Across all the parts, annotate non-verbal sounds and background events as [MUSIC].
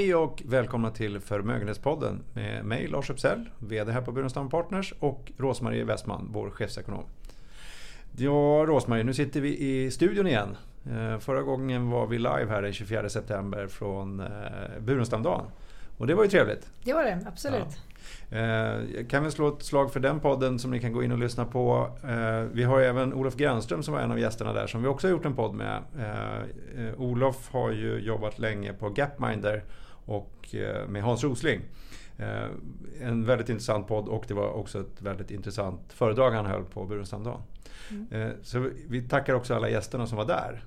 Hej och välkomna till Förmögenhetspodden med mig Lars Uppsell, VD här på Burenstam Partners och Rosmarie Westman, vår chefsekonom. Ja, Rosmarie, nu sitter vi i studion igen. Eh, förra gången var vi live här den 24 september från eh, Burenstamdagen. Och det var ju trevligt. Det var det, absolut. Ja. Jag eh, kan väl slå ett slag för den podden som ni kan gå in och lyssna på. Vi har även Olof Grönström som var en av gästerna där som vi också har gjort en podd med. Olof har ju jobbat länge på Gapminder och med Hans Rosling. En väldigt intressant podd och det var också ett väldigt intressant föredrag han höll på Burenstamdagen. Mm. Så vi tackar också alla gästerna som var där.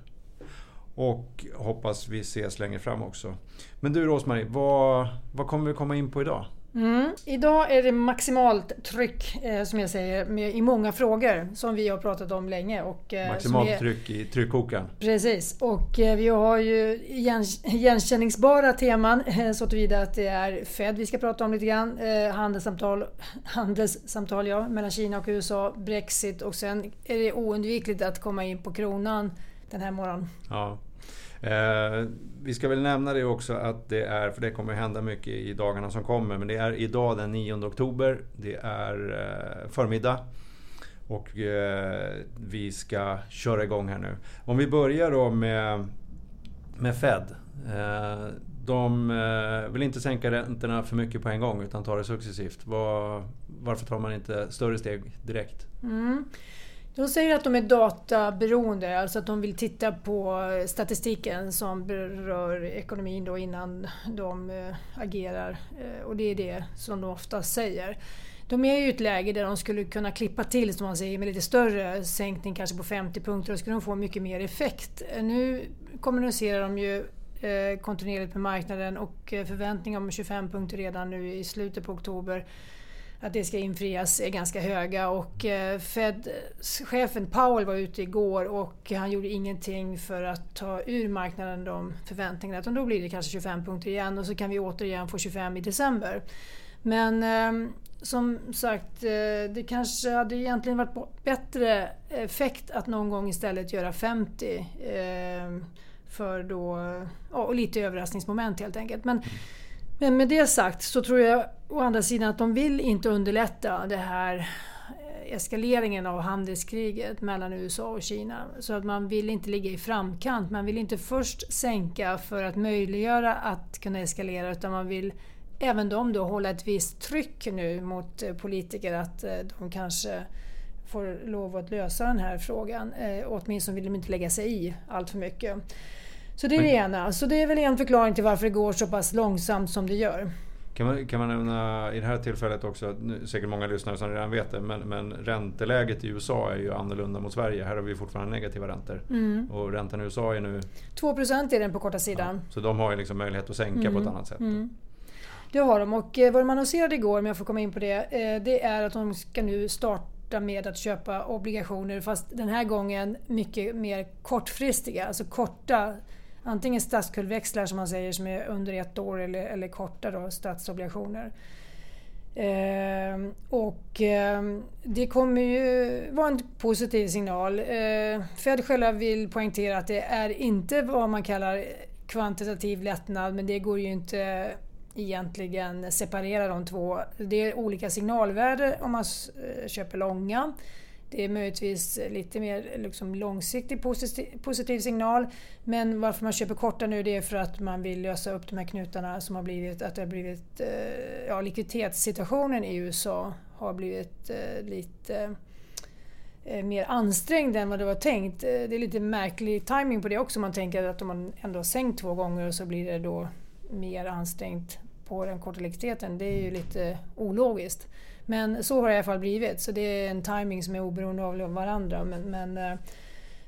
Och hoppas vi ses längre fram också. Men du Rosmarie, vad, vad kommer vi komma in på idag? Mm. Idag är det maximalt tryck, eh, som jag säger, med, i många frågor som vi har pratat om länge. Och, eh, maximalt är, tryck i tryckkokaren. Precis, och eh, vi har ju igenkänningsbara teman eh, så tillvida att det är Fed vi ska prata om lite grann. Eh, handelssamtal, handelssamtal ja, mellan Kina och USA, Brexit och sen är det oundvikligt att komma in på kronan den här morgonen. Ja. Eh, vi ska väl nämna det också att det är, för det kommer hända mycket i dagarna som kommer, men det är idag den 9 oktober. Det är eh, förmiddag. Och eh, vi ska köra igång här nu. Om vi börjar då med, med Fed. Eh, de eh, vill inte sänka räntorna för mycket på en gång utan tar det successivt. Var, varför tar man inte större steg direkt? Mm. De säger att de är databeroende, alltså att de vill titta på statistiken som berör ekonomin då innan de eh, agerar. Eh, och det är det som de ofta säger. De är ju i ett läge där de skulle kunna klippa till som man säger med lite större sänkning, kanske på 50 punkter. Då skulle de få mycket mer effekt. Nu kommunicerar de ju eh, kontinuerligt med marknaden och förväntningar om 25 punkter redan nu i slutet på oktober att det ska infrias är ganska höga och eh, Fed-chefen Powell var ute igår och han gjorde ingenting för att ta ur marknaden de förväntningarna. Utan då blir det kanske 25 punkter igen och så kan vi återigen få 25 i december. Men ehm, som sagt, eh, det kanske hade egentligen varit bättre effekt att någon gång istället göra 50. Ehm, för då, och lite överraskningsmoment helt enkelt. Men, mm men med det sagt så tror jag å andra sidan att de vill inte underlätta det här eh, eskaleringen av handelskriget mellan USA och Kina. Så att man vill inte ligga i framkant. Man vill inte först sänka för att möjliggöra att kunna eskalera utan man vill även de då hålla ett visst tryck nu mot eh, politiker att eh, de kanske får lov att lösa den här frågan. Åtminstone vill de inte lägga sig i allt för mycket. Så det är det ena. Så det är väl en förklaring till varför det går så pass långsamt som det gör. Kan man, kan man nämna i det här tillfället också, nu, säkert många lyssnare som redan vet det, men, men ränteläget i USA är ju annorlunda mot Sverige. Här har vi fortfarande negativa räntor. Mm. Och räntan i USA är nu... 2% är den på korta sidan. Ja, så de har ju liksom möjlighet att sänka mm. på ett mm. annat sätt. Mm. Det har de och eh, vad de annonserade igår, om jag får komma in på det, eh, det är att de ska nu starta med att köpa obligationer fast den här gången mycket mer kortfristiga, alltså korta antingen statsskuldväxlar som man säger som är under ett år eller, eller korta då, statsobligationer. Eh, och eh, det kommer ju vara en positiv signal. Eh, Fed själva vill poängtera att det är inte vad man kallar kvantitativ lättnad men det går ju inte egentligen separera de två. Det är olika signalvärde om man köper långa. Det är möjligtvis lite mer liksom långsiktig positiv, positiv signal. Men varför man köper korta nu det är för att man vill lösa upp de här knutarna som har blivit att det har blivit eh, ja, likviditetssituationen i USA har blivit eh, lite eh, mer ansträngd än vad det var tänkt. Eh, det är lite märklig timing på det också. Man tänker att om man ändå har sänkt två gånger så blir det då mer ansträngt på den korta likviditeten. Det är ju lite ologiskt. Men så har det i alla fall blivit. Så det är en timing som är oberoende av varandra. Men, men, eh,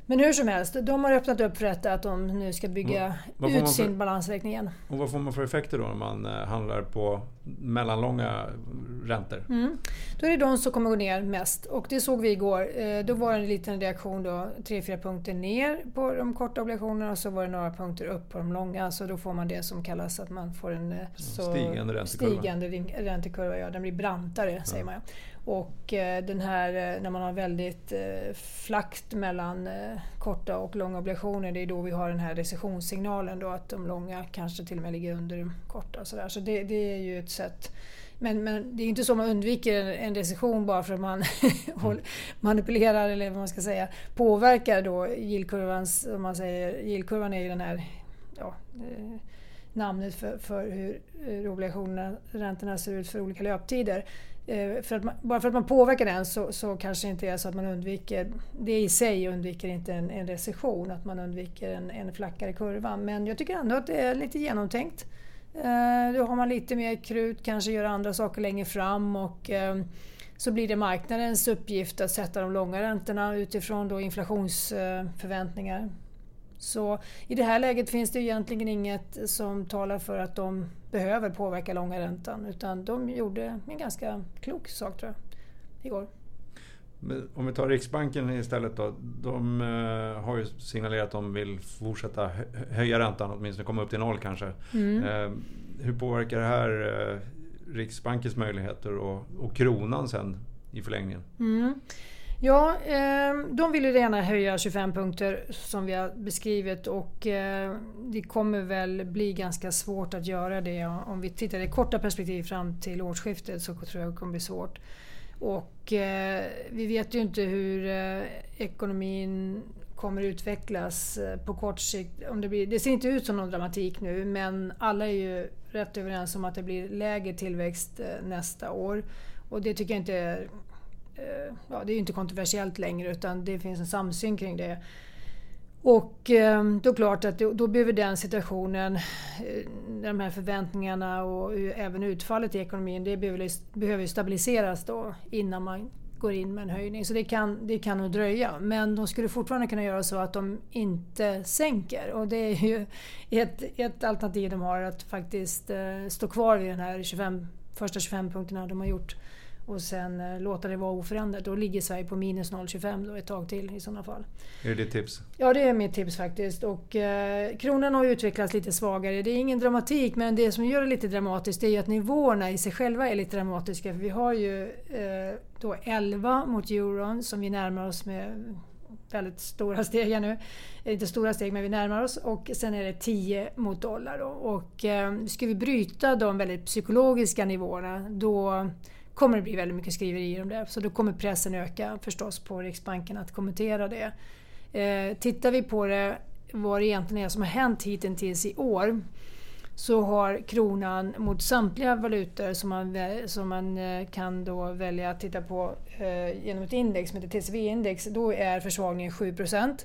men hur som helst, de har öppnat upp för detta att de nu ska bygga ut sin balansräkning igen. Och vad får man för effekter då när man eh, handlar på mellanlånga räntor? Mm. Då är det de som kommer gå ner mest och det såg vi igår. Eh, då var det en liten reaktion då, 3-4 punkter ner på de korta obligationerna och så var det några punkter upp på de långa. Så då får man det som kallas att man får en så stigande räntekurva. Stigande räntekurva ja, den blir brantare säger ja. man. Och den här när man har väldigt flackt mellan korta och långa obligationer, det är då vi har den här recessionssignalen då att de långa kanske till och med ligger under de korta. Så, där. så det, det är ju ett sätt men, men det är inte så man undviker en recession bara för att man [LAUGHS] mm. manipulerar eller vad man ska säga påverkar då. Om man säger, yieldkurvan är ju den här ja, eh, namnet för, för hur obligationerna, räntorna ser ut för olika löptider. Eh, för man, bara för att man påverkar den så, så kanske inte är så att man undviker, det i sig undviker inte en, en recession, att man undviker en, en flackare kurva. Men jag tycker ändå att det är lite genomtänkt. Eh, då har man lite mer krut, kanske gör andra saker längre fram och eh, så blir det marknadens uppgift att sätta de långa räntorna utifrån då inflationsförväntningar. Så i det här läget finns det egentligen inget som talar för att de behöver påverka långa räntan utan de gjorde en ganska klok sak tror jag, igår. Om vi tar Riksbanken istället då. De eh, har ju signalerat att de vill fortsätta höja räntan, åtminstone komma upp till noll kanske. Mm. Eh, hur påverkar det här eh, Riksbankens möjligheter och, och kronan sen i förlängningen? Mm. Ja, ehm, de vill ju gärna höja 25 punkter som vi har beskrivit och eh, det kommer väl bli ganska svårt att göra det. Om vi tittar i korta perspektiv fram till årsskiftet så tror jag det kommer bli svårt. Och eh, vi vet ju inte hur eh, ekonomin kommer utvecklas på kort sikt. Om det, blir, det ser inte ut som någon dramatik nu men alla är ju rätt överens om att det blir lägre tillväxt nästa år. Och det tycker jag inte är, Eh, ja, det är ju inte kontroversiellt längre utan det finns en samsyn kring det. Och eh, då är det klart att då behöver den situationen, eh, de här förväntningarna och även utfallet i ekonomin, det behöver stabiliseras då innan man går in med en höjning. Så det kan, det kan nog dröja. Men de skulle fortfarande kunna göra så att de inte sänker. Och det är ju ett, ett alternativ de har att faktiskt stå kvar vid den här 25, första 25 punkterna de har gjort och sen eh, låta det vara oförändrat. Då ligger Sverige på minus 0,25 då ett tag till i sådana fall. Är det ditt tips? Ja, det är mitt tips faktiskt. Och, eh, kronan har utvecklats lite svagare. Det är ingen dramatik, men det som gör det lite dramatiskt är ju att nivåerna i sig själva är lite dramatiska. För vi har ju eh, då 11 mot euron som vi närmar oss med väldigt stora steg nu. Inte stora steg, men vi närmar oss. Och sen är det 10 mot dollar. Då. Och eh, ska vi bryta de väldigt psykologiska nivåerna då kommer det bli väldigt mycket skriverier om det. Så då kommer pressen öka förstås på Riksbanken att kommentera det. Eh, tittar vi på det, vad det egentligen är som har hänt hittills i år så har kronan mot samtliga valutor som man, som man eh, kan då välja att titta på eh, genom ett index som heter TCV-index, då är försvagningen 7%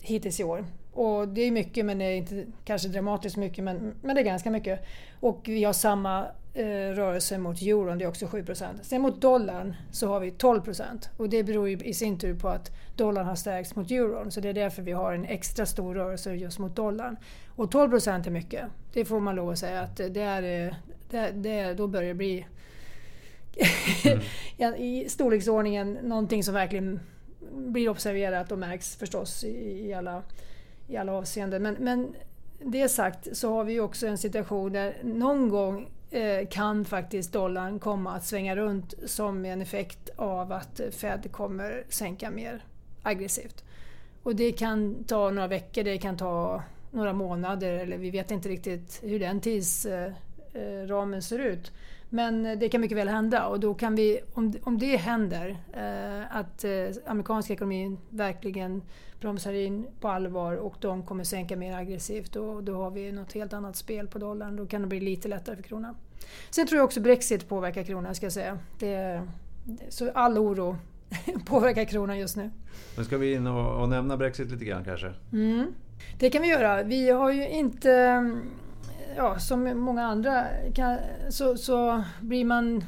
hittills i år. Och det är mycket men det är inte kanske dramatiskt mycket men, men det är ganska mycket. Och vi har samma eh, rörelse mot euron, det är också 7% Sen mot dollarn så har vi 12% och det beror ju i sin tur på att dollarn har stärkts mot euron. Så det är därför vi har en extra stor rörelse just mot dollarn. Och 12% är mycket. Det får man lov att säga att det är, det, det, då börjar det bli [LAUGHS] mm. i storleksordningen någonting som verkligen blir observerat och märks förstås i, i alla, i alla avseenden. Men, men det sagt så har vi också en situation där någon gång eh, Eh, kan faktiskt dollarn komma att svänga runt som en effekt av att Fed kommer sänka mer aggressivt. Och det kan ta några veckor, det kan ta några månader eller vi vet inte riktigt hur den tidsramen eh, eh, ser ut. Men det kan mycket väl hända och då kan vi, om, om det händer, eh, att eh, amerikanska ekonomin verkligen bromsar in på allvar och de kommer sänka mer aggressivt, då, då har vi något helt annat spel på dollarn. Då kan det bli lite lättare för kronan. Sen tror jag också Brexit påverkar kronan, ska jag säga. Det, så all oro [LAUGHS] påverkar kronan just nu. Men ska vi in och, och nämna Brexit lite grann kanske? Mm. Det kan vi göra. Vi har ju inte ja, som många andra kan, så, så blir man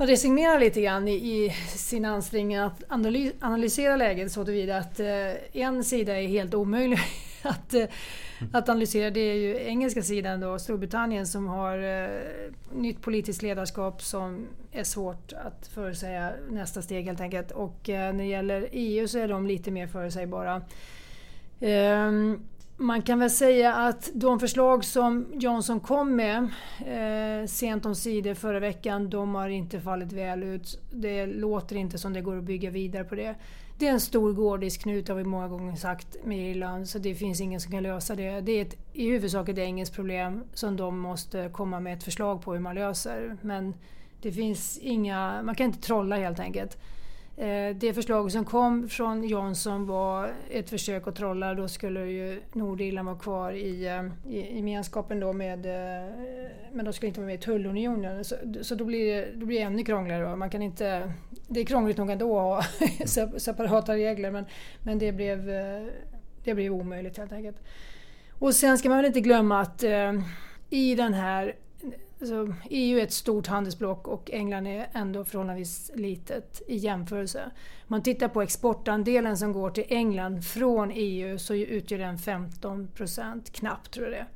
man resignerar lite grann i, i sin ansträngning att analys, analysera läget så tillvida att eh, en sida är helt omöjlig [LAUGHS] att, eh, att analysera. Det är ju engelska sidan då, Storbritannien, som har eh, nytt politiskt ledarskap som är svårt att förutsäga nästa steg helt enkelt. Och eh, när det gäller EU så är de lite mer förutsägbara. Man kan väl säga att de förslag som Johnson kom med eh, sent om sidor förra veckan, de har inte fallit väl ut. Det låter inte som det går att bygga vidare på det. Det är en stor gordisk knut har vi många gånger sagt med Irland, så det finns ingen som kan lösa det. Det är ett, i huvudsak ett engelskt problem som de måste komma med ett förslag på hur man löser. Men det finns inga, man kan inte trolla helt enkelt. Eh, det förslag som kom från Johnson var ett försök att trolla. Då skulle ju Nordirland vara kvar i, eh, i gemenskapen då med... Eh, men de skulle inte vara med i tullunionen. Så, så då, blir det, då blir det ännu krångligare. Man kan inte, det är krångligt nog ändå att ha [LAUGHS] separata regler men, men det, blev, det blev omöjligt helt enkelt. Och sen ska man väl inte glömma att i den här Alltså, EU är ett stort handelsblock och England är ändå förhållandevis litet i jämförelse. Om man tittar på exportandelen som går till England från EU så utgör den 15 procent, knappt tror jag det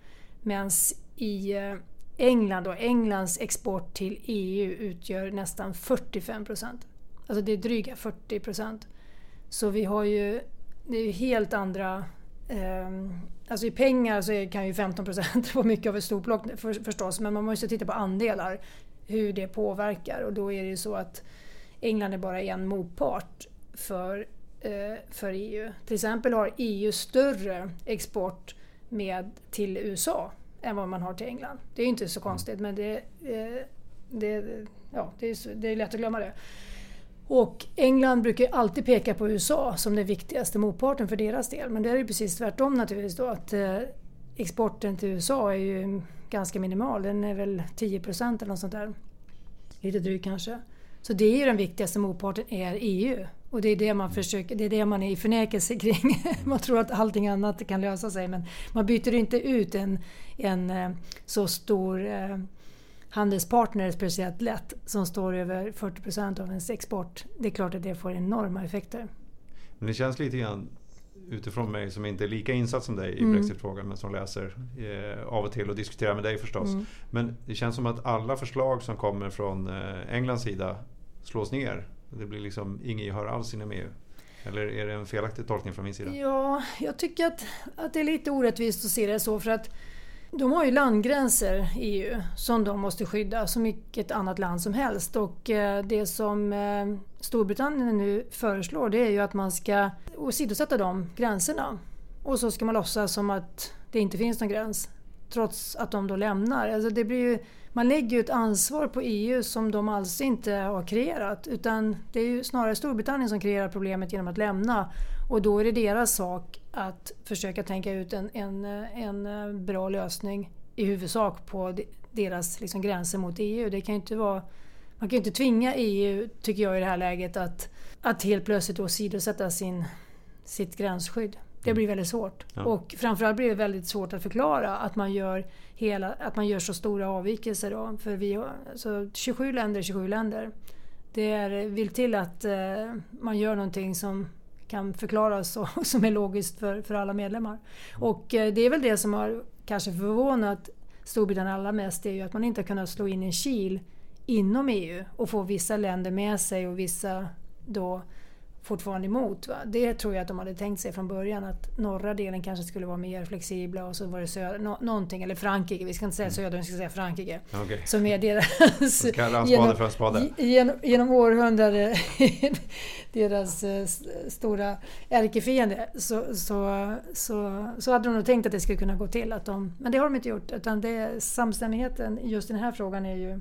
Medan i eh, England och Englands export till EU utgör nästan 45 procent. Alltså det är dryga 40 procent. Så vi har ju, det är helt andra eh, Alltså i pengar så kan ju 15 procent [LAUGHS] vara mycket av ett stort block förstås men man måste titta på andelar, hur det påverkar och då är det ju så att England är bara en motpart för, eh, för EU. Till exempel har EU större export med, till USA än vad man har till England. Det är ju inte så konstigt men det, eh, det, ja, det, är, det är lätt att glömma det. Och England brukar alltid peka på USA som den viktigaste motparten för deras del. Men det är ju precis tvärtom naturligtvis då att eh, exporten till USA är ju ganska minimal. Den är väl 10 procent eller något sånt där. Lite drygt kanske. Så det är ju den viktigaste motparten är EU. Och det är det man försöker, det är det man är i förnekelse kring. [LAUGHS] man tror att allting annat kan lösa sig men man byter inte ut en, en eh, så stor eh, handelspartner speciellt lätt som står över 40 procent av ens export. Det är klart att det får enorma effekter. Men det känns lite grann utifrån mig som inte är lika insatt som dig i mm. Brexitfrågan men som läser eh, av och till och diskuterar med dig förstås. Mm. Men det känns som att alla förslag som kommer från eh, Englands sida slås ner. Det blir liksom inget gehör alls inom EU. Eller är det en felaktig tolkning från min sida? Ja, jag tycker att, att det är lite orättvist att se det så för att de har ju landgränser, EU, som de måste skydda som vilket annat land som helst. Och eh, det som eh, Storbritannien nu föreslår det är ju att man ska åsidosätta de gränserna. Och så ska man låtsas som att det inte finns någon gräns. Trots att de då lämnar. Alltså det blir ju, man lägger ju ett ansvar på EU som de alls inte har kreerat. Utan det är ju snarare Storbritannien som kreerar problemet genom att lämna. Och då är det deras sak att försöka tänka ut en, en, en bra lösning i huvudsak på deras liksom gränser mot EU. Det kan inte vara, man kan ju inte tvinga EU, tycker jag i det här läget, att, att helt plötsligt åsidosätta sin, sitt gränsskydd. Det blir väldigt svårt. Ja. Och framförallt blir det väldigt svårt att förklara att man gör, hela, att man gör så stora avvikelser. Då. För vi har, alltså 27 länder 27 länder. Det är, vill till att eh, man gör någonting som kan förklaras [LAUGHS] och som är logiskt för, för alla medlemmar. Och eh, det är väl det som har kanske förvånat Storbritannien allra mest, det är ju att man inte har kunnat slå in en kil inom EU och få vissa länder med sig och vissa då fortfarande emot. Va? Det tror jag att de hade tänkt sig från början att norra delen kanske skulle vara mer flexibla och så var det söder, no, någonting, eller Frankrike, vi ska inte säga mm. söder, vi ska säga Frankrike. Okay. Som är deras... [LAUGHS] genom, för spade. Genom, genom århundraden [LAUGHS] deras uh, stora ärkefiende. Så, så, så, så hade de nog tänkt att det skulle kunna gå till. Att de, men det har de inte gjort. Utan det, samstämmigheten just i den här frågan är ju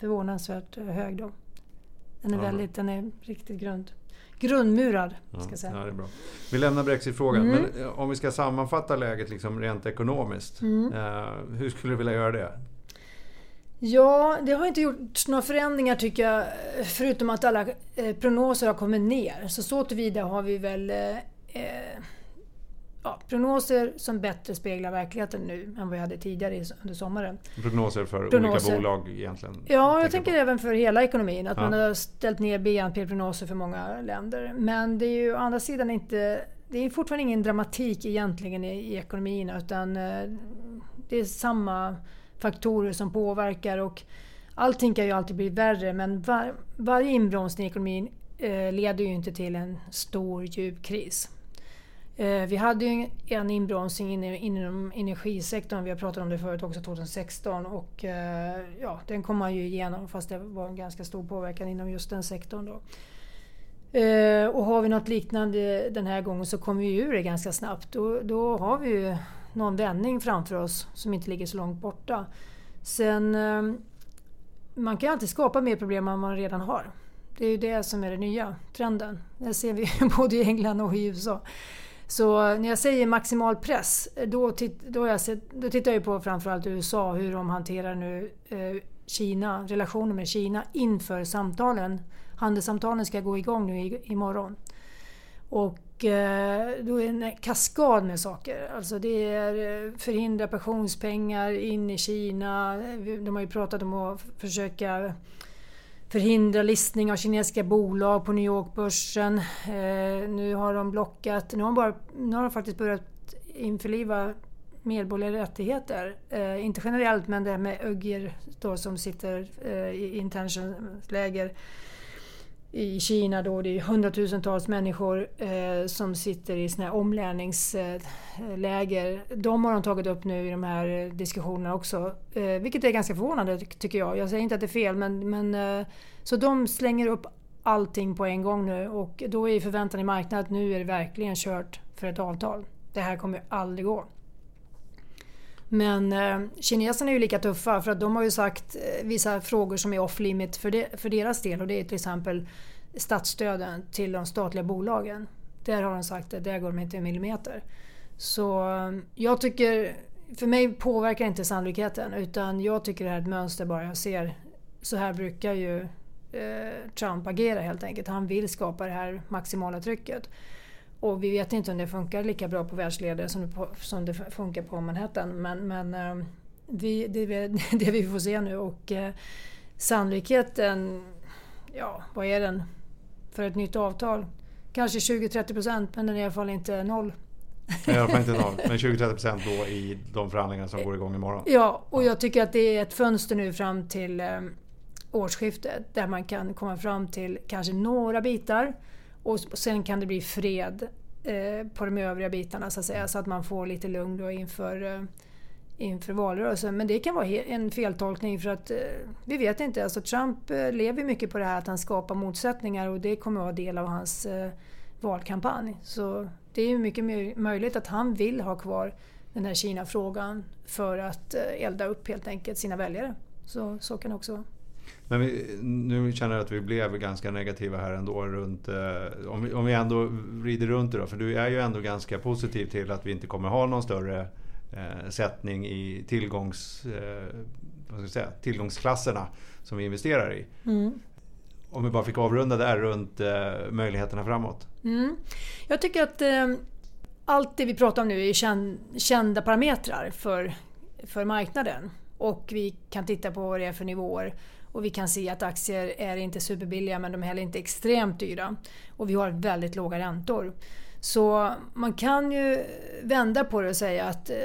förvånansvärt hög. Då. Den är, väldigt, den är riktigt grund grundmurad. Ska ja, säga. Ja, det är bra. Vi lämnar Brexit-frågan. Mm. Men eh, om vi ska sammanfatta läget liksom rent ekonomiskt. Mm. Eh, hur skulle du vilja göra det? Ja, det har inte gjorts några förändringar tycker jag. Förutom att alla eh, prognoser har kommit ner. Så så tillvida har vi väl eh, eh ja, prognoser som bättre speglar verkligheten nu än vad vi hade tidigare under sommaren. Prognoser för prognoser. olika bolag egentligen? Ja, jag tänker på. även för hela ekonomin. Att ja. man har ställt ner BNP-prognoser för många länder. Men det är ju å andra sidan inte... Det är fortfarande ingen dramatik egentligen i, i ekonomin utan eh, det är samma faktorer som påverkar och allting kan ju alltid bli värre men var, varje inbromsning i ekonomin eh, leder ju inte till en stor djup kris. Eh, vi hade ju en inbromsning inom energisektorn, vi har pratat om det förut också, 2016 och eh, ja, den kom man ju igenom fast det var en ganska stor påverkan inom just den sektorn. Då. Eh, och har vi något liknande den här gången så kommer vi ur det ganska snabbt. Då, då har vi ju någon vändning framför oss som inte ligger så långt borta. Sen, man kan ju alltid skapa mer problem än man redan har. Det är ju det som är den nya trenden. Det ser vi [LAUGHS] både i England och i USA. Så när jag säger maximal press, då, titt, då, jag sett, då tittar jag på framförallt USA, hur de hanterar nu eh, Kina, relationen med Kina inför samtalen. Handelssamtalen ska gå igång nu i, imorgon. Och eh, då är det en kaskad med saker. Alltså det är eh, förhindra pensionspengar in i Kina. De har ju pratat om att försöka förhindra listning av kinesiska bolag på New York-börsen. Eh, nu har de blockat, nu har de, bara, nu har de faktiskt börjat införliva medborgerliga rättigheter. Eh, inte generellt men det här med ögir då, som sitter eh, i internläger i Kina då det är hundratusentals människor eh, som sitter i såna här omlärningsläger. De har de tagit upp nu i de här diskussionerna också. Eh, vilket är ganska förvånande tycker jag. Jag säger inte att det är fel men, men eh, så de slänger upp allting på en gång nu och då är förväntan i marknaden att nu är det verkligen kört för ett avtal. Det här kommer aldrig gå. Men eh, kineserna är ju lika tuffa för att de har ju sagt eh, vissa frågor som är off limit för, de, för deras del och det är till exempel statsstöden till de statliga bolagen. Där har de sagt att där går de inte en millimeter. Så eh, jag tycker, för mig påverkar inte sannolikheten utan jag tycker det här är ett mönster bara jag ser. Så här brukar ju eh, Trump agera helt enkelt. Han vill skapa det här maximala trycket. Och vi vet inte om det funkar lika bra på världsledare som det, på, som det funkar på Manhattan. Men, men eh, vi, det är [LAUGHS] det vi får se nu och eh, sannolikheten, ja vad är den för ett nytt avtal? Kanske 20-30 procent men den är i alla fall inte noll. Alla fall inte noll, men 20-30 procent då i de förhandlingar som går igång imorgon. Ja, och jag tycker att det är ett fönster nu fram till eh, årsskiftet där man kan komma fram till kanske några bitar och sen kan det bli fred eh, på de övriga bitarna så att säga så att man får lite lugn då inför, eh, inför valrörelsen. Men det kan vara en feltolkning för att eh, vi vet inte. Alltså Trump lever mycket på det här att han skapar motsättningar och det kommer att vara del av hans valkampanj. Så det är mycket möjligt att han vill ha kvar den här Kina-frågan för att elda upp helt enkelt sina väljare. Så, så kan det också vara. Men vi, nu känner jag att vi blev ganska negativa här ändå runt... Eh, om, vi, om vi ändå vrider runt det då, för du är ju ändå ganska positiv till att vi inte kommer ha någon större eh, sättning i tillgångs, eh, vad ska jag säga, tillgångsklasserna som vi investerar i. Mm. Om vi bara fick avrunda där runt eh, möjligheterna framåt. Mm. Jag tycker att eh, allt det vi pratar om nu är kända parametrar för, för marknaden. Och vi kan titta på vad det är för nivåer. Och vi kan se att aktier är inte superbilliga men de är heller inte extremt dyra. Och vi har väldigt låga räntor. Så man kan ju vända på det och säga att eh,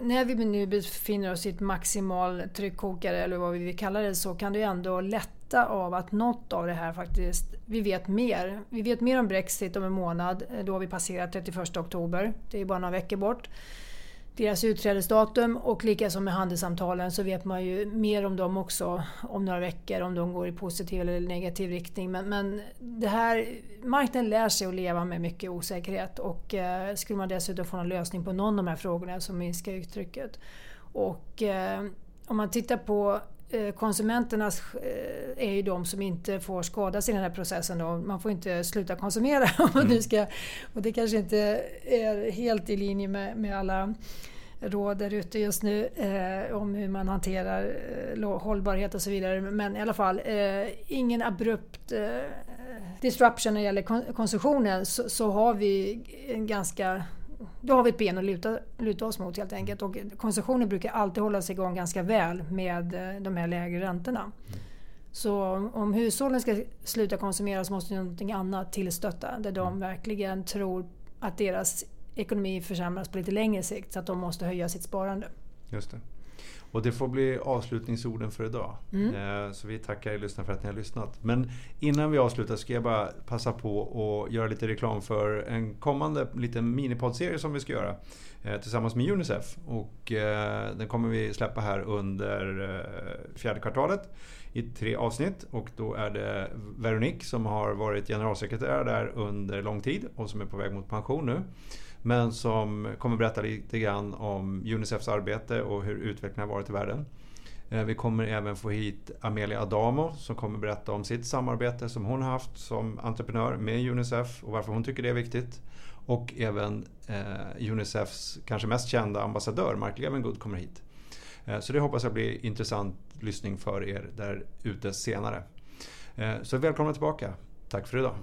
när vi nu befinner oss i ett maximal tryckkokare eller vad vi vill kalla det så kan det ändå lätta av att något av det här faktiskt, vi vet mer. Vi vet mer om Brexit om en månad, eh, då har vi passerat 31 oktober. Det är bara några veckor bort deras utträdesdatum och likaså med handelssamtalen så vet man ju mer om dem också om några veckor om de går i positiv eller negativ riktning. Men, men det här, marknaden lär sig att leva med mycket osäkerhet och eh, skulle man dessutom få en lösning på någon av de här frågorna så minskar uttrycket. Och eh, om man tittar på eh, konsumenternas eh, är ju de som inte får skadas i den här processen. Då. Man får inte sluta konsumera. [LAUGHS] Mm. ska, och det kanske inte är helt i linje med, med alla råd där ute just nu eh, om hur man hanterar eh, hållbarhet och så vidare. Men i alla fall, eh, ingen abrupt eh, disruption när det gäller kon konsumtionen så, så, har vi en ganska då har vi ett ben att luta, luta oss mot helt enkelt. Och konsumtionen brukar alltid hålla sig igång ganska väl med eh, de här lägre räntorna. Så om hushållen ska sluta konsumera så måste någonting annat tillstötta där de mm. verkligen tror att deras ekonomi försämras på lite längre sikt så att de måste höja sitt sparande. Just det. Och det får bli avslutningsorden för idag. Mm. Eh, så vi tackar er lyssnare för att ni har lyssnat. Men innan vi avslutar ska jag bara passa på att göra lite reklam för en kommande liten minipoddserie som vi ska göra eh, tillsammans med Unicef. Och eh, den kommer vi släppa här under fjärde kvartalet i tre avsnitt. Och då är det Veronique som har varit generalsekreterare där under lång tid och som är på väg mot pension nu. Men som kommer berätta lite grann om Unicefs arbete och hur utvecklingen har varit i världen. Eh, vi kommer även få hit Amelia Adamo som kommer berätta om sitt samarbete som hon har haft som entreprenör med Unicef och varför hon tycker det är viktigt. Och även eh, Unicefs kanske mest kända ambassadör Mark Levengood kommer hit. Eh, så det hoppas jag blir intressant lyssning för er där ute senare. Eh, så välkomna tillbaka. Tack för idag.